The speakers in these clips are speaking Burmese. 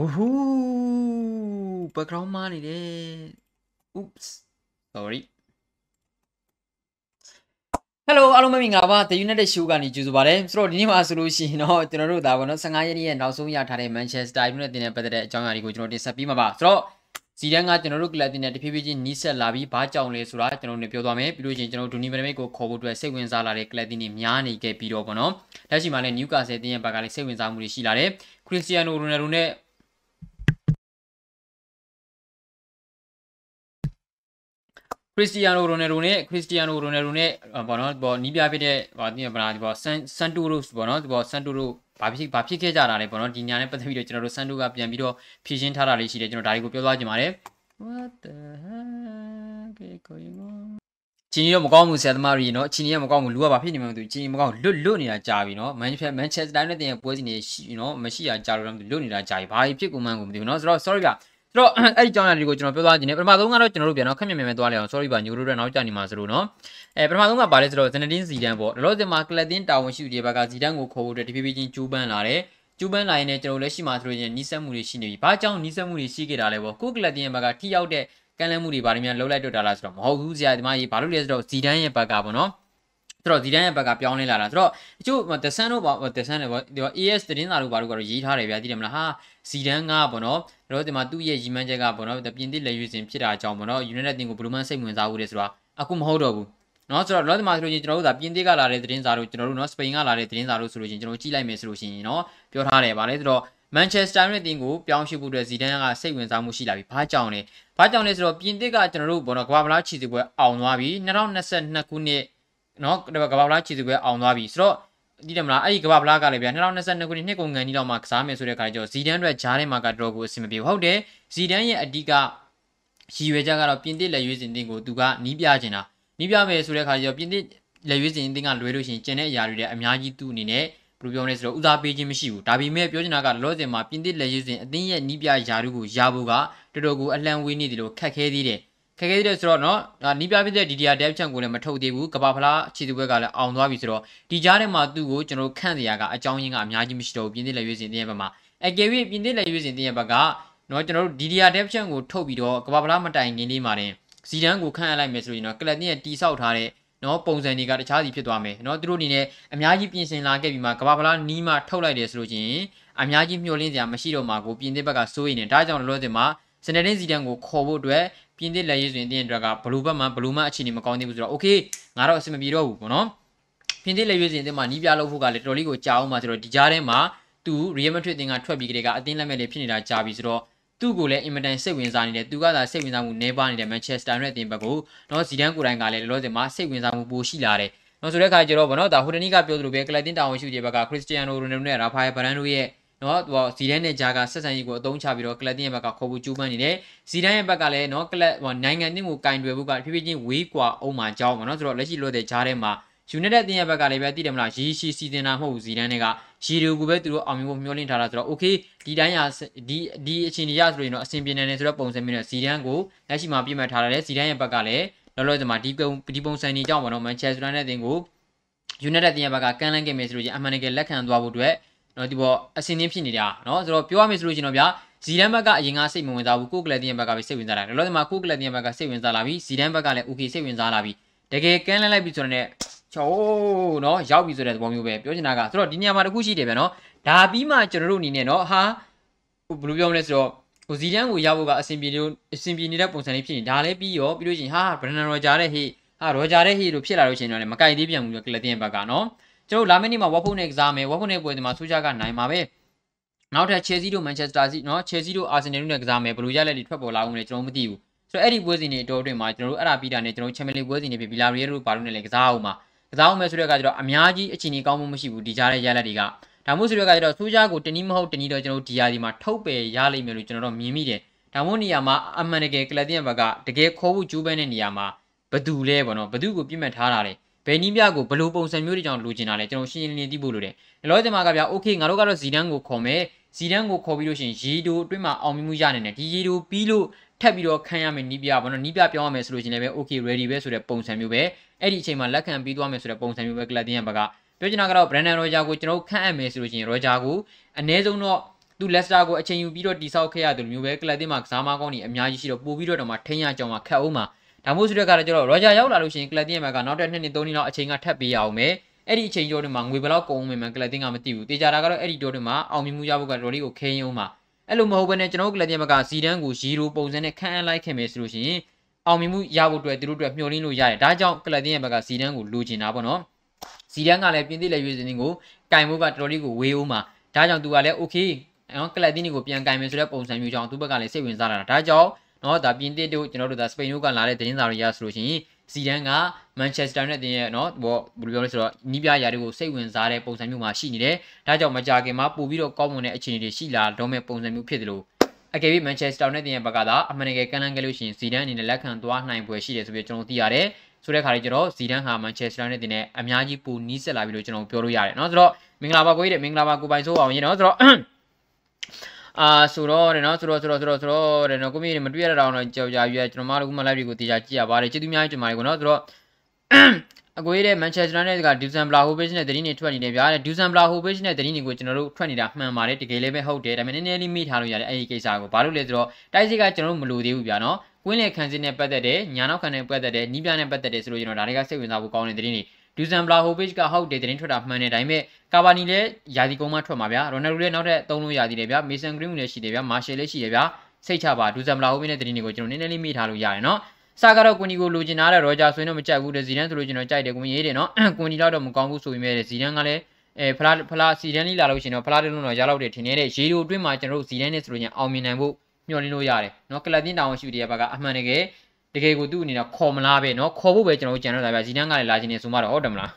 ဟိုဟူး background မှားနေတယ် oops sorry Hello အားလုံးပဲမင်္ဂလာပါ The United Show ကနေကြိုဆိုပါရစေဆိုတော့ဒီနေ့မှာဆိုလို့ရှိရင်တော့ကျွန်တော်တို့ဒါပေါ့နော်15ရက်ရဲ့နောက်ဆုံးရထားတဲ့ Manchester United တင်တဲ့ပတ်သက်တဲ့အကြောင်းအရာတွေကိုကျွန်တော်တင်ဆက်ပေးမှာပါဆိုတော့စီဒန်ကကျွန်တော်တို့ကလပ်တင်တဲ့တဖြည်းဖြည်းချင်းနီးစပ်လာပြီးဘာကြောင့်လဲဆိုတာကျွန်တော်တို့ပြောသွားမယ်ပြီးလို့ချင်းကျွန်တော်တို့ဒူနီမနမိတ်ကိုခေါ်ဖို့အတွက်စိတ်ဝင်စားလာတဲ့ကလပ်တင်တွေများနေခဲ့ပြီးတော့ပေါ့နော်လက်ရှိမှာလည်း Newcastle တင်ရဲ့ဘက်ကလည်းစိတ်ဝင်စားမှုတွေရှိလာတယ် Cristiano Ronaldo နဲ့ ခရစ္စတီယာနိုရိုနယ်ဒိုနဲ့ခရစ္စတီယာနိုရိုနယ်ဒိုနဲ့ဘောနော်ဘောနီးပြဖြစ်တဲ့ဟာတင်ဗလာဒီဘောဆန်ဆန်တိုရိုစ်ဘောနော်ဒီဘောဆန်တိုရိုဘာဖြစ်ဘာဖြစ်ခဲ့ကြတာလဲဘောနော်ဒီညာနဲ့ပတ်သက်ပြီးတော့ကျွန်တော်တို့ဆန်တိုကပြန်ပြီးတော့ဖြည့်ရှင်းထားတာလေးရှိတယ်ကျွန်တော်ဒါတွေကိုပြောသွားခြင်းပါတယ် What the heck is going on ချီနီတော့မကောင်းဘူးဆရာသမားကြီးနော်ချီနီကမကောင်းဘူးလူကဘာဖြစ်နေမှမသိဘူးချီနီမကောင်းလွတ်လွတ်နေတာကြာပြီနော်မန်ချက်မန်ချက်စတာနဲ့တင်ပွဲစီနေရှိနော်မရှိတာကြာလို့တော့မသိလွတ်နေတာကြာပြီဘာဖြစ်ကုန်မှန်းကိုမသိဘူးနော်ဆိုတော့ sorry ဗျ ဆိုတော့အဲ့ဒီကြောင်းရတွေကိုကျွန်တော်ပြောသွားခြင်းနဲ့ပထမဆုံးကတော့ကျွန်တော်တို့ပြန်တော့ခက်မြင်မြင်ပဲသွားလဲအောင် sorry ပါညိုတို့တော့နောက်ကျနေမှာဆိုလို့နော်အဲပထမဆုံးကပါလဲဆိုတော့ဇနဒင်းစီတန်းပေါ့ဒလော့စင်မှာကလက်တင်တာဝန်ရှိသူတွေဘက်ကစီတန်းကိုခေါ်ဖို့အတွက်တဖြည်းဖြည်းချင်းကျူးပန်းလာတယ်ကျူးပန်းလာရင်လည်းကျွန်တော်လက်ရှိမှာဆိုလို့ရင်နီးစပ်မှုတွေရှိနေပြီဘာကြောင့်နီးစပ်မှုတွေရှိခဲ့တာလဲပေါ့ကိုကလက်တင်ရဲ့ဘက်ကထိရောက်တဲ့ကမ်းလှမ်းမှုတွေဘာတွေများလှုပ်လိုက်တော့တာလားဆိုတော့မဟုတ်ဘူးဇာဒီမှာကြီးဘာလို့လဲဆိုတော့ဇီဒန်းရဲ့ဘက်ကပေါ့နော် ဆိုတော့ဇီဒန်ရဲ့ဘက်ကပြောင်းလဲလာတာဆိုတော့အချို့ဒဆန်တို့ပေါ့ဒဆန်တွေပေါ့ဒီ AS သတင်းစာတို့ဘာလို့ကတော့ရေးထားတယ်ဗျာသိတယ်မလားဟာဇီဒန်ကပေါ့နော်တို့ဒီမှာသူ့ရဲ့ရည်မှန်းချက်ကပေါ့နော်ပြင်သစ်လက်ရွေးစင်ဖြစ်တာကြောင့်ပေါ့နော် United တင်ကိုဘယ်လိုမှစိတ်ဝင်စားဘူးလေဆိုတာအခုမဟုတ်တော့ဘူးနော်ဆိုတော့လောဒီမှာဆိုလို့ချင်းကျွန်တော်တို့ဒါပြင်သစ်ကလာတဲ့သတင်းစာတို့ကျွန်တော်တို့နော်စပိန်ကလာတဲ့သတင်းစာတို့ဆိုလို့ချင်းကျွန်တော်ကြည့်လိုက်မယ်ဆိုလို့ရှိရင်နော်ပြောထားတယ်ဗာလေဆိုတော့ Manchester United တင်ကိုပြောင်းရွှေ့ဖို့အတွက်ဇီဒန်ကစိတ်ဝင်စားမှုရှိလာပြီ။ဘာကြောင့်လဲ။ဘာကြောင့်လဲဆိုတော့ပြင်သစ်ကကျွန်တော်တို့ဘောနော်ကမ္ဘာဗလားခြေစစ်ပွဲအောင်သွားပြီ2022ခုနှစ် နော်ကမ္ဘာဗလားခြေစစ်ပွဲအောင်သွားပြီဆိုတော့ဒီတယ်မလားအဲ့ဒီကမ္ဘာဗလားကလည်းဗျာ2022ခုနှစ်နှစ်ကုန်ကန်ဒီလောက်မှကစားမယ်ဆိုတဲ့ခါကျတော့ဇီဒန်အတွက်ဂျားထဲမှာကတော့ကိုအဆင်မပြေဘူးဟုတ်တယ်ဇီဒန်ရဲ့အဓိကရည်ရွယ်ချက်ကတော့ပြင်သစ်လက်ရွေးစင်တင်ကိုသူကနီးပြချင်တာနီးပြမယ်ဆိုတဲ့ခါကျတော့ပြင်သစ်လက်ရွေးစင်တင်ကလွဲလို့ရှိရင်ကျန်တဲ့အရာတွေလည်းအများကြီးသူ့အနေနဲ့ဘယ်လိုပြောမလဲဆိုတော့ဦးစားပေးခြင်းမရှိဘူးဒါပေမဲ့ပြောချင်တာကလောဆယ်မှာပြင်သစ်လက်ရေးစဉ်အသင်းရဲ့နီးပြယာရုကိုရဖို့ကတော်တော်ကိုအလံဝေးနေတယ်လို့ခက်ခဲသေးတယ် ခက်ခဲသေးတယ်ဆိုတော့เนาะနီးပြဖြစ်တဲ့ DDR dev chan ကိုလည်းမထုတ်သေးဘူးကဘာဖလားခြေသူဘက်ကလည်းအောင်သွားပြီဆိုတော့ဒီကြားထဲမှာသူ့ကိုကျွန်တော်ခန့်စရာကအကြောင်းရင်းကအများကြီးမရှိတော့ဘူးပြင်သစ်လက်ရေးစဉ်တင်းရဲ့ဘက်မှာအကယ်၍ပြင်သစ်လက်ရေးစဉ်တင်းရဲ့ဘက်ကเนาะကျွန်တော်တို့ DDR dev chan ကိုထုတ်ပြီးတော့ကဘာဖလားမတိုင်ခင်လေးမှာတင်ဇီဒန်ကိုခန့်ရလိုက်မယ်ဆိုရင်တော့ကလပ်တင်းရဲ့တီဆောက်ထားတဲ့နော်ပုံစံတွေကတခြားစီဖြစ်သွားမယ်နော်သူတို့အနေနဲ့အများကြီးပြင်ဆင်လာခဲ့ပြီးမှကဘာဖလားနီးမှထုတ်လိုက်တယ်ဆိုလို့ချင်းအများကြီးမျှော်လင့်စရာမရှိတော့မှာကိုပြင်သစ်ဘက်ကစိုးရိမ်နေဒါကြောင့်လောလောဆယ်မှာ စနေတင်းစီတန်ကိုခေါ်ဖို့အတွက်ပြင်သစ်လက်ရေးဆိုရင်တင်းအတွက်ကဘလူးဘက်မှာဘလူးမအခြေအနေမကောင်းသေးဘူးဆိုတော့โอเคငါတော့အဆင်မပြေတော့ဘူးပေါ့နော်ပြင်သစ်လက်ရေးစဉ်အတင်းမှာနီးပြလို့ဖို့ကလည်းတော်တော်လေးကိုကြာအောင်ပါဆိုတော့ဒီကြားထဲမှာသူ Real Madrid တင်ကထွက်ပြီးကြတဲ့ကအတင်းလက်မဲ့လေးဖြစ်နေတာကြာပြီဆိုတော့သူ့ကိုလည်းအင်မတန်စိတ်ဝင်စားနေတယ်သူကသာစိတ်ဝင်စားမှုနည်းပါးနေတဲ့ Manchester United တင်ဘက်ကိုနော်ဇီဒန်ကိုယ်တိုင်ကလည်းလောလောဆယ်မှာစိတ်ဝင်စားမှုပိုရှိလာတယ်နော်ဆိုတဲ့အခါကျတော့ဗောနော်ဒါဟိုတနီကပြောသလိုပဲကလပ်တင်တာဝန်ရှိတဲ့ဘက်ကခရစ္စတီယာနိုရိုနယ်ဒိုနဲ့ရာဖာယယ်ဗရန်ဒိုရဲ့ နော်ဟိုဇီဒန်နဲ့ဂျာကဆက်ဆံရေးကိုအသုံးချပြီးတော့ကလပ်တင်ရဲ့ဘက်ကခေါ်ဖို့ကြိုးပမ်းနေတယ်ဇီဒန်ရဲ့ဘက်ကလည်းနော်ကလပ်ဟိုနိုင်ငံတင်ကိုကင်တွယ်ဖို့ကဖြည်းဖြည်းချင်းဝေးကွာအောင်မှာကြောင်းဗောနော်ဆိုတော့လက်ရှိလို့တဲ့ဂျားထဲမှာ United တင်ရဲ့ဘက်ကလည်းပဲသိတယ်မလားရီရှိစီတင်တာမဟုတ်ဘူးဇီဒန်တွေကရီဒီယိုကိုပဲသူတို့အောင်မြင်ဖို့မျှော်လင့်ထားတာဆိုတော့ okay ဒီတိုင်းရဒီဒီအချိန်ကြီးရဆိုရင်တော့အဆင်ပြေနေတယ်ဆိုတော့ပုံစံမျိုးနဲ့ဇီဒန်ကိုလက်ရှိမှာပြမှတ်ထားရတယ်ဇီဒန်ရဲ့ဘက်ကလည်းလောလောဆယ်မှာဒီပုံဒီပုံစံကြီးကြောင့်ပေါ့နော် Manchester United တင်ကို United တင်ရဲ့ဘက်ကကမ်းလှမ်းခဲ့မယ်ဆိုလို့ချင်းအမှန်တကယ်လက်ခံသွားဖို့အတွက် နော်ဒီပေါ်အစင်းင်းဖြစ်နေတာနော်ဆိုတော့ပြောရမယ်ဆိုလို့ရှင်တော့ဗျာဇီဒန်ဘက်ကအရင်ကစိတ်မဝင်စားဘူးကိုကလတ်တင်ဘက်ကပဲစိတ်ဝင်စားလာတယ်လောလောဆယ်မှာကိုကလတ်တင်ဘက်ကစိတ်ဝင်စားလာပြီဇီဒန်ဘက်ကလည်း okay စိတ်ဝင်စားလာပြီတကယ်ကန်းလန်းလိုက်ပြီဆိုတဲ့ချောနော်ရောက်ပြီဆိုတဲ့သဘောမျိုးပဲပြောချင်တာကဆိုတော့ဒီညမှာတခုရှိတယ်ဗျာနော်ဒါပြီးမှကျွန်တော်တို့အနေနဲ့နော်ဟာဘယ်လိုပြောမလဲဆိုတော့ဟိုဇီဒန်ကိုရဖို့ကအဆင်ပြေလို့အဆင်ပြေနေတဲ့ပုံစံလေးဖြစ်နေဒါလည်းပြီးရောပြီးလို့ရှင်ဟာဘရန်နန်ရောဂျာတဲ့ဟေ့ဟာရောဂျာတဲ့ဟေ့လို့ဖြစ်လာလို့ရှင်တော့လည်းမကြိုက်သေးပြန်ဘူးကလတ်တင်ဘက်ကနော် ကျွန်တော်လာမယ့်နေ့မှာဝက်ဖို့နဲ့ကစားမယ်ဝက်ဖို့နဲ့ပွဲဒီမှာဆိုချာကနိုင်ပါပဲနောက်ထပ် Chelsea တို့ Manchester City နော် Chelsea တို့ Arsenal တို့နဲ့ကစားမယ်ဘယ်လိုရလက်တွေထွက်ပေါ်လာအောင်လဲကျွန်တော်မသိဘူးဆိုတော့အဲ့ဒီပွဲစဉ်တွေအတော်အတွင်းမှာကျွန်တော်တို့အဲ့ဒါပြီးတာနဲ့ကျွန်တော် Champions League ပွဲစဉ်တွေပြီး Villarreal တို့ဘာလို့နဲ့လဲကစားအောင်မှာကစားအောင်မယ်ဆိုတဲ့အခါကျတော့အများကြီးအချိန်ကြီးကောင်းမှုမရှိဘူးဒီကြားတဲ့ရလက်တွေကဒါမှမဟုတ်ဆိုတဲ့အခါကျတော့ဆိုချာကိုတနည်းမဟုတ်တနည်းတော့ကျွန်တော်တို့ဒီယာဒီမှာထုတ်ပယ်ရလိမ့်မယ်လို့ကျွန်တော်တို့မြင်မိတယ်ဒါမှမဟုတ်နေရာမှာအမှန်တကယ်ကလပ်တင်ဘက်ကတကယ်ခေါ်ဖို့ကြိုးပမ်းတဲ့နေရာမှာဘသူလဲပေါ့နော်ဘသူကိုပြစ်မှတ်ထားတာလဲ ယ်နည်းပြကိုဘလို့ပုံစံမျိုးတွေကြောင့်လိုချင်တာလဲကျွန်တော်ရှင်းရှင်းလင်းလင်းသိဖို့လိုတယ်လောလောဆယ်မှာကဗျာโอเคငါတို့ကတော့ဇီဒန်ကိုခေါ်မယ်ဇီဒန်ကိုခေါ်ပြီးလို့ရှိရင်ရီဒိုအတွင်းမှာအောင်မြင်မှုရနေတယ်ဒီရီဒိုပြီးလို့ထပ်ပြီးတော့ခံရမယ်နီးပြပေါ့နော်နီးပြပြောင်းရမယ်ဆိုလို့ရှိရင်လည်း okay ready ပဲဆိုတဲ့ပုံစံမျိုးပဲအဲ့ဒီအချိန်မှာလက်ခံပြီးသွားမယ်ဆိုတဲ့ပုံစံမျိုးပဲကလပ်တင်ရဲ့ဘက်ကပြောချင်တာကတော့ Brandon Roger ကိုကျွန်တော်ခန့်အပ်မယ်ဆိုလို့ရှိရင် Roger ကိုအနည်းဆုံးတော့ သူလက်စတာကိုအချိန်ယူပြီးတော့တိဆောက်ခဲ့ရတယ်လို့မျိုးပဲကလပ်တင်မှာကစားမကောင်းနေအများကြီးရှိတော့ပို့ပြီးတော့တော့မှထိန်းရကြောင်မှာခက်အောင်မှာ ဒါမို့ဆိုတဲ့ကလည်းကျတော့ရော်ဂျာရောက်လာလို့ရှိရင်ကလပ်တင်ရဲ့ဘက်ကနောက်ထပ်2နှစ်3နှစ်လောက်အချိန်ကထပ်ပေးရအောင်မယ်အဲ့ဒီအချိန်ကျော်တွေမှာငွေဘယ်လောက်ကုန်အောင်မယ်ကလပ်တင်ကမသိဘူးတေချာတာကတော့အဲ့ဒီတိုးတွေမှာအောင်မြင်မှုရဖို့ကတော်လေးကိုခင်းအောင်မှာအဲ့လိုမဟုတ်ဘဲနဲ့ကျွန်တော်တို့ကလပ်တင်ဘက်ကဇီဒန်ကို0ပုံစံနဲ့ခန့်အပ်လိုက်ခင်မယ်ဆိုလို့ရှိရင်အောင်မြင်မှုရဖို့အတွက်သူတို့အတွက်မျှော်လင့်လို့ရတယ်ဒါကြောင့်ကလပ်တင်ရဲ့ဘက်ကဇီဒန်ကိုလိုချင်တာပေါ့နော်ဇီဒန်ကလည်းပြင်သစ်လက်ရွေးစင်းကိုကင်မှုကတော်တော်လေးကိုဝေးအောင်မှာဒါကြောင့်သူကလည်း okay နော်ကလပ်တင်းတွေကိုပြန်ကင်မယ်ဆိုတဲ့ပုံစံမျိုးကြောင့်သူ့ဘက်ကလည်းစိတ်ဝင်စားလာတာဒါကြောင့် နော်ဒါပြင်သစ်တို့ကျွန်တော်တို့ဒါစပိန်တို့ကလာတဲ့တင်းစာတွေရဆိုလို့ရှိရင်စီဒန်ကမန်ချက်စတာနဲ့တင်ရဲ့နော်ဘောဘယ်လိုပြောလဲဆိုတော့နီးပြရာတွေကိုစိတ်ဝင်စားတဲ့ပုံစံမျိုးမှာရှိနေတယ်။ဒါကြောင့်မကြခင်မှာပို့ပြီးတော့ကောင်းမွန်တဲ့အခြေအနေတွေရှိလာတော့မဲ့ပုံစံမျိုးဖြစ်တယ်လို့အကယ်၍မန်ချက်စတာနဲ့တင်ရဲ့ဘက်ကသာအမှန်တကယ်ကမ်းလှမ်းခဲ့လို့ရှိရင်စီဒန်အနေနဲ့လက်ခံသွားနိုင်ပွဲရှိတယ်ဆိုပြီးကျွန်တော်သိရတယ်။ဆိုတဲ့ခါလေးကျွန်တော်စီဒန်ဟာမန်ချက်စတာနဲ့တင်တဲ့အများကြီးပိုနီးစက်လာပြီလို့ကျွန်တော်ပြောလို့ရတယ်နော်။ဆိုတော့မင်္ဂလာပါကိုကြီးတဲ့မင်္ဂလာပါကိုပိုင်ဆိုးအောင်ရေနော်ဆိုတော့ အာဆိုတော့တယ်နော်ဆိုတော့ဆိုတော့ဆိုတော့ဆိုတော့တယ်နော်ကိုမီးမတွေ့ရတော့တော့ကြောက်ကြရွယ်ကျွန်တော်မတို့ကမှ live တွေကိုတရားကြည့်ရပါတယ်ကျေးဇူးများတင်ပါတယ်ကိုနော်ဆိုတော့အကိုရတဲ့ Manchester United က Dusan Vlahovic နဲ့တတိနေထွက်နေတယ်ဗျာ Dusan Vlahovic နဲ့တတိနေကိုကျွန်တော်တို့ထွက်နေတာမှန်ပါတယ်တကယ်လည်းပဲဟုတ်တယ်ဒါပေမဲ့နည်းနည်းလေးမိထားလို့ရတယ်အဲ့ဒီကိစ္စကိုဘာလို့လဲဆိုတော့တိုက်စစ်ကကျွန်တော်တို့မလိုသေးဘူးဗျာနော်ကွင်းလေခန်းစစ်နဲ့ပတ်သက်တယ်ညာနောက်ခံနဲ့ပတ်သက်တယ်နီးပြနဲ့ပတ်သက်တယ်ဆိုလို့ကျွန်တော်ဒါတွေကစိတ်ဝင်စားဖို့ကောင်းတဲ့တတိနေ ဒူဇန်ဘလာဟိုဗစ်ကဟုတ်တယ်တင်းထွက်တာမှန်တယ်ဒါပေမဲ့ကာဘာနီလည်းယာဒီကုန်းမှထွက်မှာဗျာရိုနယ်ဒိုလည်းနောက်ထပ်သုံးလို့ယာဒီတယ်ဗျာမေဆန်ဂရင်းလည်းရှိတယ်ဗျာမာရှယ်လည်းရှိတယ်ဗျာစိတ်ချပါဒူဇန်ဘလာဟိုဗစ်နဲ့တင်းတွေကိုကျွန်တော်နည်းနည်းလေးမိထားလို့ရတယ်နော်စာကတော့ကွန်ဒီကိုလိုချင်တာတဲ့ရောဂျာဆိုရင်တော့မကြိုက်ဘူးတဲ့ဇီဒန်ဆိုလို့ကျွန်တော်ကြိုက်တယ်ကွန်ရေးတယ်နော်ကွန်ဒီတော့မကောင်းဘူးဆိုပေမဲ့ဇီဒန်ကလည်းအဲဖလားဖလားစီဒန်လေးလာလို့ရှိရင်တော့ဖလားတင်းလုံးတော့ရလောက်တယ်ထင်နေတဲ့ရေဒီယိုအတွင်းမှာကျွန်တော်တို့ဇီဒန်နဲ့ဆိုလို့ရင်အောင်မြင်နိုင်ဖို့မျှော်လင့်လို့ရတယ်နော်ကလပ်တင်းတောင်ရှိတဲ့ဘက်ကအမှန်တကယ် တကယ်ကိုသူ့အနေနဲ့ခေါ်မလားပဲเนาะခေါ်ဖို့ပဲကျွန်တော်တို့ကြံတော့တာဗျာဇီဒန်ကလည်းလာခြင်းနေဆိုမှတော့ဟုတ်တယ်မလား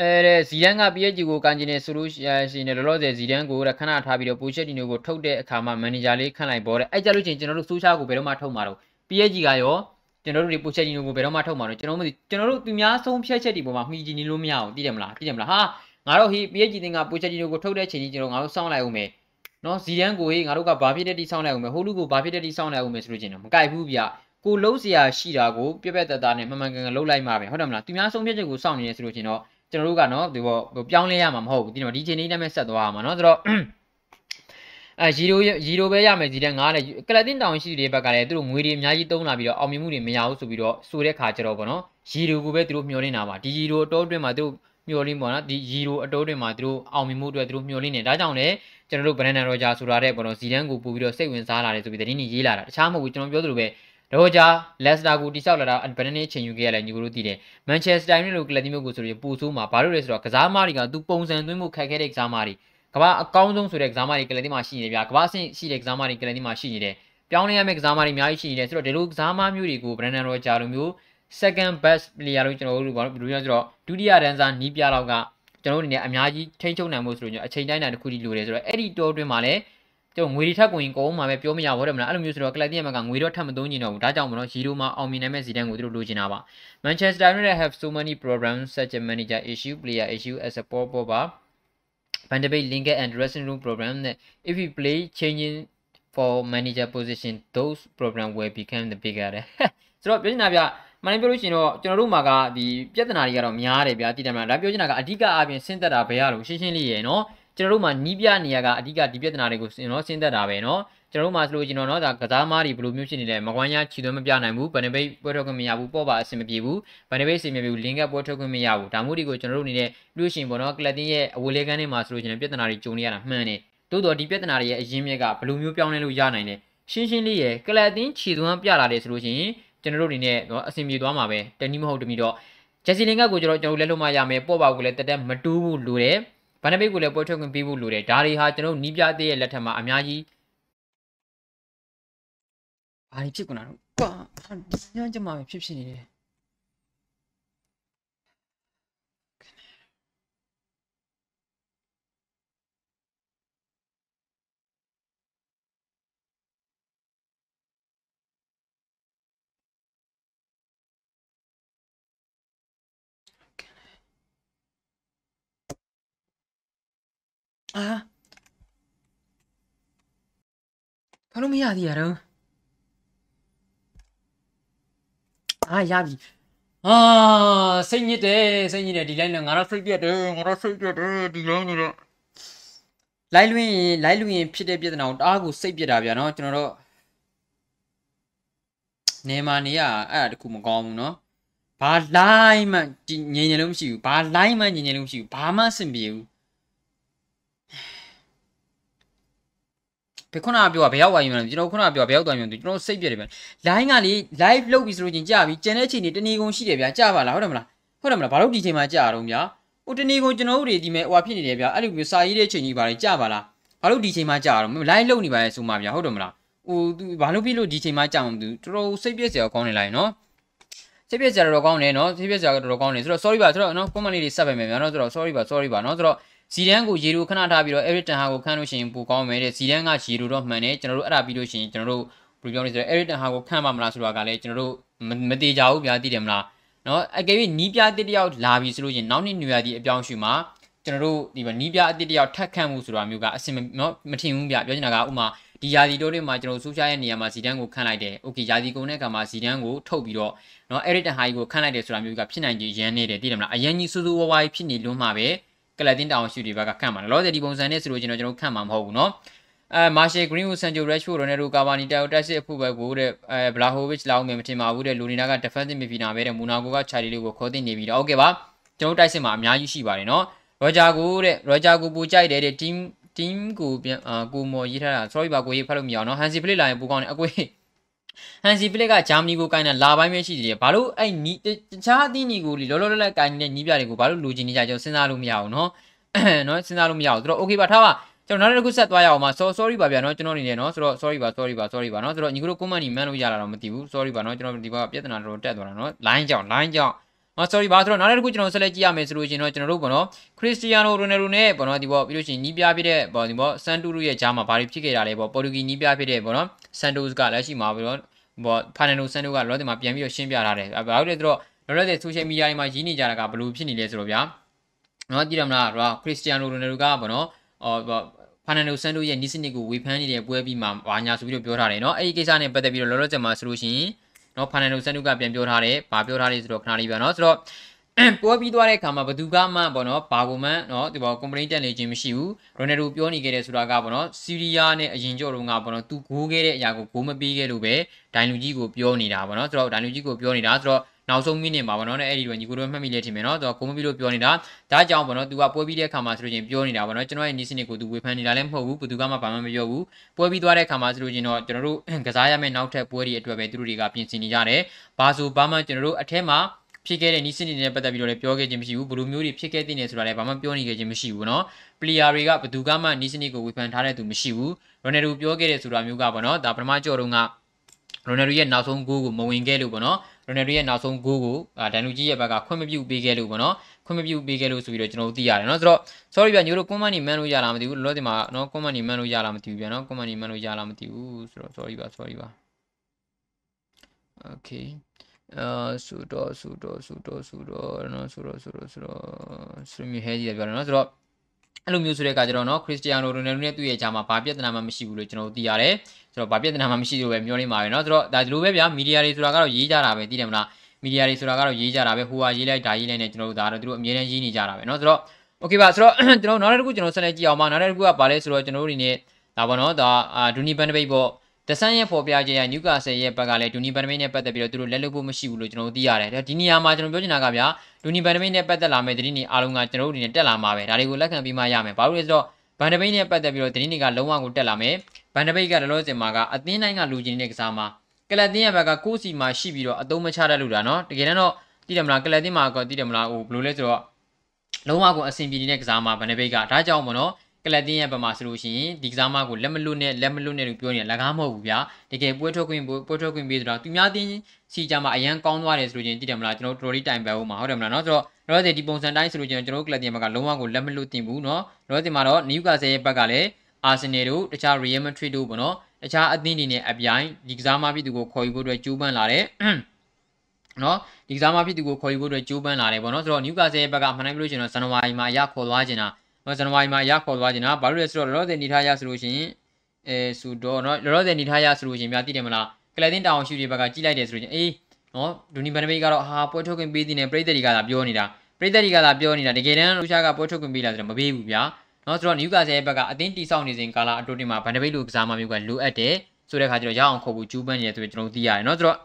အဲတဲ့ဇီဒန်က PSG ကိုကန်ကျင်နေဆိုလို့ရှိရင်လောလောဆယ်ဇီဒန်ကိုခဏထားပြီးတော့ပိုချက်တီနိုကိုထုတ်တဲ့အခါမှာမန်နေဂျာလေးခန့်လိုက်ပေါ်တယ်အဲ့ကြလို့ချင်းကျွန်တော်တို့ဆိုးရှားကိုဘယ်တော့မှထုတ်မှာတော့ PSG ကရောကျွန်တော်တို့ဒီပိုချက်တီနိုကိုဘယ်တော့မှထုတ်မှာတော့ကျွန်တော်မသိကျွန်တော်တို့သူများဆုံးဖြတ်ချက်ဒီပေါ်မှာမှီကြည့်နေလို့မရအောင်သိတယ်မလားသိတယ်မလားဟာ ငါတို့ဟိ PSG တင်ကပိုချက်တီနိုကိုထုတ်တဲ့ချိန်ကြီးကျွန်တော်ငါတို့စောင့်လိုက်အောင်မယ်နော်ဇီဒန်ကိုဟိငါတို့ကဘာဖြစ်တဲ့တိစောင့်လိုက်အောင်မယ်ဟိုလူကိုဘာဖြစ်တဲ့တိစောင့်လိုက်အောင်မယ်ဆိုလို့ချင်းတော့မကြိုက်ဘူးဗျကိုလုံးစရာရှိတာကိုပြက်ပြက်တသားနဲ့မှန်မှန်ကန်ကန်လုပ်လိုက်မှာပဲဟုတ်တယ်မလားသူများဆုံးဖြတ်ချက်ကိုစောင့်နေရဆိုလို့ချင်းတော့ကျွန်တော်တို့ကနော်ဒီဘောပြောင်းလဲရမှာမဟုတ်ဘူးဒီတော့ဒီချိန်လေးနဲ့ပဲဆက်သွားရမှာနော်ဆိုတော့အဲရီရိုရီရိုပဲရမယ်ဒီတဲ့ငါလည်းကလတင်တောင်ရှိတဲ့ဘက်ကလည်းသူတို့ငွေတွေအများကြီးသုံးလာပြီးတော့အောင်မြင်မှုတွေမရဘူးဆိုပြီးတော့ဆိုတဲ့ခါကျတော့ဗောနော်ရီရိုကိုပဲသူတို့မျှော်လင့်တာပါဒီရီရိုအတော်အတွင်းမှာသူတို့ မျှော်လင့်ပေါ့နော်ဒီရီရိုအတော်အတွင်းမှာသူတို့အောင်မြင်မှုအတွက်သူတို့မျှော်လင့်နေဒါကြောင့်လည်းကျွန်တော်တို့ဘရန်ဒန်ရောဂျာဆိုတာတဲ့ဗောနော်ဇီဒန်ကိုပို့ပြီးတော့စိတ်ဝင်စားလာတယ်ဆိုပြီးသတင်းကြီးရေးလာတာတခြားမဟုတ်ဘူးကျွန်တော်ပြောသလိုပဲရောဂျာလက်စတာကိုတိဆောက်လာတာဘယ်နှစ်ချိန်ယူခဲ့ရလဲညီကိုတို့သိတယ်မန်ချက်စတာယူနိုက်တကလပ်တီမျိုးကိုဆိုရင်ပူဆိုးမှာဘာလို့လဲဆိုတော့ကစားသမားတွေကသူပုံစံသွင်းမှုခက်ခဲတဲ့ကစားသမားတွေကဘာအကောင်းဆုံးဆိုတဲ့ကစားသမားတွေကလပ်တီမှာရှိနေဗျာကဘာအဆင့်ရှိတဲ့ကစားသမားတွေကလပ်တီမှာရှိနေတယ်ပြောင်းလဲရမယ့်ကစားသမားတွေအများကြီးရှိနေတယ်ဆိုတော့ဒီလိုကစားသမားမျိုးတွေကိုဘရန်ဒန်ရောဂျာလိုမျိုး second best player လို့ကျွန်တော်တို့ဘာလို့ပြောရဆိုတော့ဒုတိယတန်းစားနီးပြလောက်ကကျွန်တော်တို့အနေနဲ့အများကြီးထိန်းချုပ်နိုင်မှုဆိုလို့အချိန်တိုင်းတာတစ်ခုတည်းလိုတယ်ဆိုတော့အဲ့ဒီတိုးတွင်းမှာလည်းကျွန်တော်ငွေတွေထပ်ကိုရင်ကုန်မှာပဲပြောမရဘူးတယ်မလားအဲ့လိုမျိုးဆိုတော့ကလပ်တီးရမှာကငွေတော့ထပ်မသုံးချင်တော့ဘူးဒါကြောင့်မလို့ရီရိုမှာအောင်မြင်နိုင်မဲ့စီတန်းကိုသူတို့လိုချင်တာပါ Manchester United have so many problems such as manager issue player issue as a poor poor Van de Beek link and dressing room problem that if we play changing for manager position those problem will become the bigger ဆိုတော့ပြောချင်တာဗျ မနိုင်ပြောလို့ရှိရင်တော့ကျွန်တော်တို့မှာကဒီပြဿနာတွေကတော့များတယ်ဗျာတည်တယ်မလားဒါပြောချင်တာကအဓိကအပြင်ဆင်းသက်တာဘယ်ရလို့ရှင်းရှင်းလေးရယ်နော်ကျွန်တော်တို့မှာနီးပြနေရကအဓိကဒီပြဿနာတွေကိုနော်စဉ်းသက်တာပဲနော်ကျွန်တော်တို့မှာဆိုလို့ကျွန်တော်နော်ဒါကစားမားတွေဘယ်လိုမျိုးဖြစ်နေလဲမကွမ်းရချီသွင်းမပြနိုင်ဘူးဗန်နဘိတ်ပွဲထုတ်ခွင့်မရဘူးပေါ့ပါအဆင်မပြေဘူးဗန်နဘိတ်အဆင်မပြေဘူးလင်ကပ်ပွဲထုတ်ခွင့်မရဘူးဒါမျိုးတွေကိုကျွန်တော်တို့အနေနဲ့လို့ရှိရင်ပေါ့နော်ကလပ်တင်းရဲ့အဝေးလေးကန်းတွေမှာဆိုလို့ကျွန်တော်ပြဿနာတွေကြုံနေရတာမှန်တယ်တိုးတော့ဒီပြဿနာတွေရဲ့အရင်းမြစ်ကဘယ်လိုမျိုးပြောင်းလဲလို့ရနိုင်လဲရှင်းရှင်းလေးရယ်ကလပ်တင်းခြေသွမ်းပြလာတယ်ဆိုလို့ရှိရင် ကျွန်တော်တို့အနေနဲ့တော့အဆင်ပြေသွားမှာပဲတနည်းမဟုတ်တမီတော့ဂျက်စီလင်ကကိုကျွန်တော်ကျွန်တော်လက်လို့မရမယ်ပေါ့ပါကိုလည်းတက်တက်မတူးဘူးလို့တယ်ဗန်နဘိတ်ကိုလည်းပွဲထွက်ခွင့်ပေးဖို့လိုတယ်ဒါတွေဟာကျွန်တော်နီးပြသေးရဲ့လက်ထက်မှာအများကြီးဘာတွေဖြစ်ကုန်တာတော့ကွာဒီညံ့ကြမှာဖြစ်ဖြစ်နေတယ် အာဘာလို့မရသေးရတော့အာရပြီအာစိတ်ညစ်တယ်စိတ်ညစ်တယ်ဒီ line နဲ့ငါတော့စိတ်ပြက်တယ်ငါတော့စိတ်ပြက်တယ်ဒီ line နဲ့တော့ line လွင်ရင် line လွင်ရင်ဖြစ်တဲ့ပြဿနာကိုတအားကိုစိတ်ပြက်တာဗျာနော်ကျွန်တော်တို့နေမာနေရအဲ့ဒါတခုမကောင်းဘူးနော်ဘာ line မှငြိမ်နေလို့မရှိဘူးဘာ line မှငြိမ်နေလို့မရှိဘူးဘာမှအဆင်ပြေဘူး ဘယ်ခုနကပြောတာဘယ်ရောက်သွားပြီမလဲကျွန်တော်ခုနကပြောဘယ်ရောက်သွားပြီမလဲကျွန်တော်စိတ်ပြက်တယ်ဗျ line ကလေ live လုပ်ပြီဆိုလို့ချင်းကြာပြီကျန်တဲ့ချိန်တွေတဏီကုံရှိတယ်ဗျာကြာပါလားဟုတ်တယ်မလားဟုတ်တယ်မလားဘာလို့ဒီချိန်မှာကြာတော့ဗျာဟိုတဏီကုံကျွန်တော်တို့တွေဒီမဲ့ဟိုဖြစ်နေတယ်ဗျာအဲ့လိုမျိုးစာရေးတဲ့ချိန်ကြီးပါလေကြာပါလားဘာလို့ဒီချိန်မှာကြာတော့ live လုပ်နေပါလေဆိုမှဗျာဟုတ်တယ်မလားဟိုသူဘာလို့ဖြစ်လို့ဒီချိန်မှာကြာမှမသိဘူးတော်တော်စိတ်ပြက်စရာကောင်းနေလိုက်နော်စိတ်ပြက်စရာတော့ကောင်းတယ်နော်စိတ်ပြက်စရာတော့တော်တော်ကောင်းတယ်ဆိုတော့ sorry ပါဆိုတော့နော် comment လေးတွေဆက်ပဲမယ်ဗျာနော်ဆိုတော့ sorry ပါ sorry ပါနော်ဆိုတော့ ဇီဒန်ကိုရေလိုခဏထားပြီးတော့ Eric Ten Hag ကိုခန့်လို့ရှိရင်ပိုကောင်းမယ်တဲ့ဇီဒန်ကရေလိုတော့မှန်တယ်ကျွန်တော်တို့အဲ့ဒါပြီးလို့ရှိရင်ကျွန်တော်တို့ဘယ်လိုပြောလဲဆိုတော့ Eric Ten Hag ကိုခန့်ပါမလားဆိုတာကလည်းကျွန်တော်တို့မသေးကြဘူးဗျာသိတယ်မလားနော်အကယ်၍နီးပြတစ်တယောက်လာပြီဆိုလို့ရှိရင်နောက်နှစ်ညွေရသည့်အပြောင်းအရွှေ့မှာကျွန်တော်တို့ဒီမှာနီးပြအတစ်တယောက်ထပ်ခန့်မှုဆိုတာမျိုးကအဆင်နော်မထင်ဘူးဗျပြောချင်တာကဥမာဒီယာဒီတိုးတွေမှာကျွန်တော်ဆိုရှာရဲ့နေရာမှာဇီဒန်ကိုခန့်လိုက်တယ်။ Okay ယာဒီကုန်းတဲ့အခါမှာဇီဒန်ကိုထုတ်ပြီးတော့နော် Eric Ten Hag ကိုခန့်လိုက်တယ်ဆိုတာမျိုးကဖြစ်နိုင်ကြီးရန်နေတယ်သိတယ်မလားအရန်ကြီးစူးစူးဝါးဝါးဖြစ်နေလွန်းမှာပဲ ကလပ်တင်တောင်ရှူတွေဘက်ကခန့်မှာလောဆယ်ဒီပုံစံနဲ့ဆိုလို့ကျွန်တော်ကျွန်တော်ခန့်မှာမဟုတ်ဘူးเนาะအဲမာရှယ်ဂရင်းဝူဆန်ဂျိုရက်ရှိုရိုနယ်ဒိုကာဗာနီတိုတက်စစ်အဖို့ပဲကိုတဲ့အဲဘလာဟိုဗစ်လောက်မယ်မထင်ပါဘူးတဲ့လူနီနာက defensive midfielder ပဲတဲ့မူနာကိုကချာလီလေးကိုခေါ်တင်နေပြီးတော့โอเคပါကျွန်တော်တိုက်စစ်မှာအများကြီးရှိပါတယ်เนาะရောဂျာကိုတဲ့ရောဂျာကိုပူကြိုက်တယ်တဲ့ team team ကိုပြန်အာကိုမော်ရေးထားတာ sorry ပါကိုရေးဖတ်လို့မရအောင်เนาะဟန်စီဖလစ်လာရင်ပူကောင်းတယ်အကွေး ဟန်စီဖလစ်ကဂျာမနီကိုကိုင်းတာလာပိုင်းပဲရှိသေးတယ်ဘာလို့အဲ့နီတခြားအသင်းတွေကိုလောလောလတ်လတ်ကိုင်းနေတဲ့ညီးပြတွေကိုဘာလို့လူချင်းနေကြကျွန်တော်စဉ်းစားလို့မရအောင်เนาะနော်စဉ်းစားလို့မရဘူးဆိုတော့ okay ပါထားပါကျွန်တော်နောက်တစ်ခုဆက်သွားရအောင်ပါ sorry ပါဗျာနော်ကျွန်တော်အနေနဲ့နော်ဆိုတော့ sorry ပါ sorry ပါ sorry ပါနော်ဆိုတော့ညီကတို့ comment ကြီးမှန်းလို့ရတာတော့မသိဘူး sorry ပါနော်ကျွန်တော်ဒီဘက်ကပြဿနာတော်တော်တက်သွားတာနော် line ကြောင့် line ကြောင့် နော် sorry ပါဆိုတော့နောက်တစ်ခုကျွန်တော်ဆက်လက်ကြည့်ရမယ်ဆိုလို့ရှင်တော့ကျွန်တော်တို့ပေါ့နော်ခရစ္စတီယာနိုရိုနယ်ရိုနဲ့ပေါ့နော်ဒီပေါ့ပြီးလို့ရှိရင်နီးပြဖြစ်တဲ့ပေါ့ဒီပေါ့ဆန်တူရူရဲ့ဂျားမှာဘာတွေဖြစ်ခဲ့တာလဲပေါ့ပေါ်တူဂီနီးပြဖြစ်တဲ့ပေါ့နော်ဆန်တိုစ်ကလက်ရှိမှာပေါ့ပေါ့ဖာနန်နိုဆန်တိုကလောတင်မှာပြန်ပြီးတော့ရှင်းပြထားတယ်ဘာလို့လဲဆိုတော့လောလောဆယ် social media တွေမှာရင်းနေကြတာကဘယ်လိုဖြစ်နေလဲဆိုတော့ဗျာနော်ကြည့်ရမလားတော့ခရစ္စတီယာနိုရိုနယ်ရိုကပေါ့နော်အော်ဖာနန်ဒိုဆန်တိုရဲ့နီးစနစ်ကိုဝေဖန်နေတဲ့ပွဲပြီးမှဘာညာဆိုပြီးတော့ပြောထားတယ်เนาะအဲ့ဒီကိစ္စနဲ့ပတ်သက်ပြီးတော့လောလောဆယ်မှာဆိုလို့ရှိရင် နော်ဖာနန်ဒိုဆန်နုကပြန်ပြောထားတယ်ဘာပြောထားလဲဆိုတော့ခဏလေးပြန်နော်ဆိုတော့ပွဲပြီးသွားတဲ့အခါမှာဘသူကမှပေါ့နော်ဘာကိုမှနော်ဒီပေါ် complaint တက်နေခြင်းမရှိဘူးရိုနယ်ဒိုပြောနေခဲ့တဲ့ဆိုတာကပေါ့နော်ဆီးရီးယားနဲ့အရင်ကြော့တော့ကပေါ့နော်သူဂိုးခဲ့တဲ့အရာကိုဂိုးမပေးခဲ့လို့ပဲဒိုင်လူကြီးကိုပြောနေတာပေါ့နော်ဆိုတော့ဒိုင်လူကြီးကိုပြောနေတာဆိုတော့နောက်ဆုံးမိနစ်မှာပေါ့နော်အဲ့ဒီတော့ညီကိုတို့မှတ်မိလဲထင်မယ်နော်သူကကိုမပြီးလို့ပြောနေတာဒါကြောင့်ပေါ့နော်သူကပွဲပြီးတဲ့အခါမှာဆိုလို့ချင်းပြောနေတာပေါ့နော်ကျွန်တော်ရဲ့နီးစနစ်ကိုသူဝေဖန်နေတာလည်းမဟုတ်ဘူးဘယ်သူကမှဘာမှမပြောဘူးပွဲပြီးသွားတဲ့အခါမှာဆိုလို့ချင်းတော့ကျွန်တော်တို့ကစားရမယ့်နောက်ထပ်ပွဲတွေအတွက်ပဲသူတို့တွေကပြင်ဆင်နေကြတယ်ဘာဆိုဘာမှကျွန်တော်တို့အထက်မှာဖြစ်ခဲ့တဲ့နီးစနစ်တွေနဲ့ပတ်သက်ပြီးတော့လည်းပြောခဲ့ခြင်းမရှိဘူးဘယ်လိုမျိုးတွေဖြစ်ခဲ့တဲ့နေဆိုတာလည်းဘာမှပြောနေခဲ့ခြင်းမရှိဘူးเนาะပလီယာတွေကဘယ်သူကမှနီးစနစ်ကိုဝေဖန်ထားတဲ့သူမရှိဘူးရိုနယ်ဒိုပြောခဲ့တဲ့ဆိုတာမျိုးကပေါ့เนาะဒါပထမကြော်တုန်းက ရိုနယ်ဒိုရဲ့နောက်ဆုံးဂိုးကိုမဝင်ခဲ့လို့ပေါ့နော်ရိုနယ်ဒိုရဲ့နောက်ဆုံးဂိုးကိုဒန်လူကြီးရဲ့ဘက်ကခွင့်မပြုပေးခဲ့လို့ပေါ့နော်ခွင့်မပြုပေးခဲ့လို့ဆိုပြီးတော့ကျွန်တော်တို့သိရတယ်နော်ဆိုတော့ sorry ဗျညို့တို့ comment နေမှန်းလို့ရလားမသိဘူးလောလောဆယ်မှာနော် comment နေမှန်းလို့ရလားမသိဘူးဗျနော် comment နေမှန်းလို့ရလားမသိဘူးဆိုတော့ sorry ပါ sorry ပါ okay အဲဆိုတော့ဆိုတော့ဆိုတော့ဆိုတော့နော်ဆိုတော့ဆိုတော့ဆိုတော့ stream ဟဲကြီးရပြောတယ်နော်ဆိုတော့ အဲ့လိုမျိုးဆိုတဲ့အခါကျတော့နော်ခရစ္စတီယာနိုရိုနယ်ဒိုနဲ့သူ့ရဲ့ဂျာမှာဘာပြဿနာမှမရှိဘူးလို့ကျွန်တော်သိရတယ်။ဆိုတော့ဘာပြဿနာမှမရှိလို့ပဲပြောနေမှာပဲနော်။ဆိုတော့ဒါဒီလိုပဲဗျာမီဒီယာတွေဆိုတာကတော့ရေးကြတာပဲသိတယ်မလား။မီဒီယာတွေဆိုတာကတော့ရေးကြတာပဲဟိုဟာရေးလိုက်ဒါရေးလိုက်နဲ့ကျွန်တော်တို့ဒါတော့သူတို့အမြဲတမ်းရေးနေကြတာပဲနော်။ဆိုတော့ Okay ပါဆိုတော့ကျွန်တော်နောက်တစ်ခုကျွန်တော်ဆက်လက်ကြည့်အောင်ပါ။နောက်တစ်ခုကဘာလဲဆိုတော့ကျွန်တော်တို့အနေနဲ့ဒါပေါ့နော်ဒါဒူနီဘန်ဒဘိတ်ပေါ့ တဆန်းရဲ့ဖော်ပြခြင်းရနျူကာဆယ်ရဲ့ဘက်ကလည်းဒူနီဘန်ဒမိတ်နဲ့ပတ်သက်ပြီးတော့သူတို့လက်လွတ်ဖို့မရှိဘူးလို့ကျွန်တော်တို့သိရတယ်ဒီနေရာမှာကျွန်တော်ပြောချင်တာကဗျာဒူနီဘန်ဒမိတ်နဲ့ပတ်သက်လာမယ့်သတင်းတွေအားလုံးကကျွန်တော်တို့အနေနဲ့တက်လာမှာပဲဒါတွေကိုလက်ခံပြီးမှရမယ်ဘာလို့လဲဆိုတော့ဘန်ဒပိတ်နဲ့ပတ်သက်ပြီးတော့သတင်းတွေကလုံးဝကိုတက်လာမယ်ဘန်ဒပိတ်ကလောလောဆယ်မှာကအသင်းတိုင်းကလူချင်းတဲ့ကစားမှာကလပ်တင်းရဲ့ဘက်ကကိုစီမှာရှိပြီးတော့အသုံးမချတတ်လို့တာနော်တကယ်တော့သိတယ်မလားကလပ်တင်းမှာကသိတယ်မလားဟိုဘယ်လိုလဲဆိုတော့လုံးဝကိုအဆင်ပြေနေတဲ့ကစားမှာဘန်ဒပိတ်ကဒါကြောင့်မနော် ကလပ်တင်းရဲ့ဘက်မှာဆိုလို့ရှိရင်ဒီကစားမကိုလက်မလွတ်နဲ့လက်မလွတ်နဲ့လို့ပြောနေလကားမဟုတ်ဘူးဗျာတကယ်ပွဲထုတ်ခွင့်ပွဲထုတ်ခွင့်ပေးဆိုတော့သူများတင်းစီကြမှာအရန်ကောင်းသွားတယ်ဆိုလို့ချင်းသိတယ်မလားကျွန်တော်တော်တော်လေးတိုင်ပဲဦးမှာဟုတ်တယ်မလားเนาะဆိုတော့ရောဒီဒီပုံစံတိုင်းဆိုလို့ချင်းကျွန်တော်ကလပ်တင်းဘက်ကလုံးဝကိုလက်မလွတ်တင်ဘူးเนาะရောဒီမှာတော့နယူကာဆယ်ရဲ့ဘက်ကလည်းအာဆင်နယ်တို့တခြား Real Madrid တို့ပေါ့နော်တခြားအသင်းတွေနဲ့အပြိုင်ဒီကစားမဖြစ်သူကိုခေါ်ယူဖို့အတွက်ကြိုးပမ်းလာတယ်နော်ဒီကစားမဖြစ်သူကိုခေါ်ယူဖို့အတွက်ကြိုးပမ်းလာတယ်ပေါ့နော်ဆိုတော့နျူကာဆယ်ဘက်ကမှန်တယ်ပြောလို့ရှိရင်တော့ဇန်နဝါရီမှာအရခေါ်သွားခြင်းတာ နော်ဇန်နဝါရီမှာအရခေါ်သွားခြင်းတာဘာလို့လဲဆိုတော့လောလောဆယ်နေထားရဆိုလို့ရှိရင်အဲဆိုတော့နော်လောလောဆယ်နေထားရဆိုလို့ရှိရင်များသိတယ်မလားကလတင်တောင်ရှူတွေဘက်ကကြည့်လိုက်တယ်ဆိုလို့ရှိရင်အေးကနော်ဒူနီဘန်ဒဘိတ်ကတော့ဟာပွဲထုတ်ခွင့်ပေးတဲ့နဲ့ပြည်သက်တွေကသာပြောနေတာပြည်သက်တွေကသာပြောနေတာတကယ်တမ်းလူရှားကပွဲထုတ်ခွင့်ပေးလာဆိုတော့မပေးဘူးဗျာနော်ဆိုတော့နယူကာဆယ်ရဲ့ဘက်ကအသင်းတိစောက်နေစဉ်ကာလအတိုတင်မှာဘန်ဒဘိတ်လိုကစားမှမျိုးကလိုအပ်တယ် ဆိုတဲ့ခါကျတော့ရအောင်ခေါ်ဖို့ကျူးပန်းနေတယ်ဆိုပြီးကျွန်တော်သိရတယ်เนาะဆိုတော့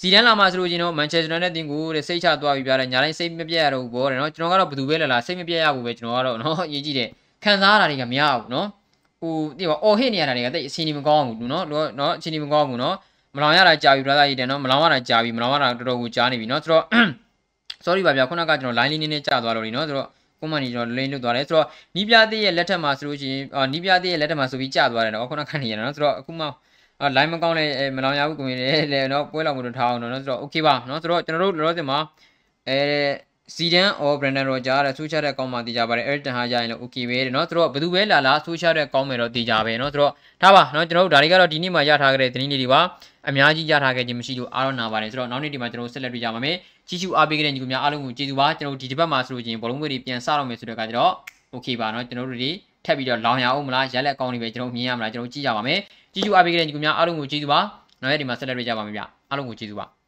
ဇီဒန်လာမှာဆိုလို့ချင်းတော့မန်ချက်စတာနဲ့တင်ကိုတဲ့စိတ်ချသွားပြီးပြတယ်ညာတိုင်းစိတ်မပြတ်ရတော့ဘူးပေါ့တဲ့เนาะကျွန်တော်ကတော့ဘယ်သူပဲလာလာစိတ်မပြတ်ရဘူးပဲကျွန်တော်ကတော့เนาะအရေးကြီးတယ်ခံစားရတာတွေကမရဘူးเนาะဟိုဒီပါအော်ဟစ်နေရတာတွေကတိတ်အစီအနီမကောင်းဘူးเนาะเนาะအစီအနီမကောင်းဘူးเนาะမလောင်ရတာကြာပြီ brother ကြီးတယ်เนาะမလောင်ရတာကြာပြီမလောင်ရတာတော်တော်ကိုကြာနေပြီเนาะဆိုတော့ sorry ပါဗျာခုနကကျွန်တော် line လေးနည်းနည်းကြာသွားလို့ဒီเนาะဆိုတော့ကွန်မန်ကြီးကျွန်တော်လိမ့်လွတ်သွားတယ်ဆိုတော့နီးပြသေးရဲ့လက်ထက်မှာဆိုလို့ရှိရင်အာနီးပြသေးရဲ့လက်ထက်မှာဆိုပြီးကြာသွားတယ်เนาะခုနကနေရနော်ဆိုတော့အခုမှ အာ line မကောင်းလဲမလောင်ရဘူးကိုရင်လေเนาะပွဲလောက်မလို့ထားအောင်เนาะဆိုတော့ okay ပါเนาะဆိုတော့ကျွန်တော်တို့လောလောဆယ်မှာအဲစီဒန် or Brandon Roger တဲ့ဆူချတဲ့ကောင်းမှတည်ကြပါတယ် Everton ဟာရရင်လည်း okay ပဲတဲ့เนาะဆိုတော့ဘယ်သူပဲလာလာဆူချတဲ့ကောင်းမယ်တော့တည်ကြပဲเนาะဆိုတော့ဒါပါเนาะကျွန်တော်တို့ဒါတွေကတော့ဒီနေ့မှရထားခဲ့တဲ့သတင်းလေးတွေပါအများကြီးရထားခဲ့ခြင်းမရှိလို့အားတော့နာပါတယ်ဆိုတော့နောက်နေ့ဒီမှာကျွန်တော်ဆက်လက်တွေ့ကြပါမယ်ကြီးကျူအားပေးခဲ့တဲ့ညီကိုများအားလုံးကိုကျေးဇူးပါကျွန်တော်တို့ဒီတစ်ပတ်မှာဆိုလို့ချင်းဘောလုံးဝေးတွေပြန်စတော့မယ်ဆိုတဲ့အခါကျတော့ okay ပါเนาะကျွန်တော်တို့တွေ ထပ်ပြီးတော့လောင်ရအောင်မလားရက်လက်ကောင်းနေပဲကျွန်တော်မြင်ရမလားကျွန်တော်ကြည့်ကြပါမယ်ကြီးကျူအားပေးခဲ့တဲ့ညီကိုများအားလုံးကိုကျေးဇူးပါနောက်ရက်ဒီမှာဆက်လက်တွေ့ကြပါမယ်ဗျအားလုံးကိုကျေးဇူးပါ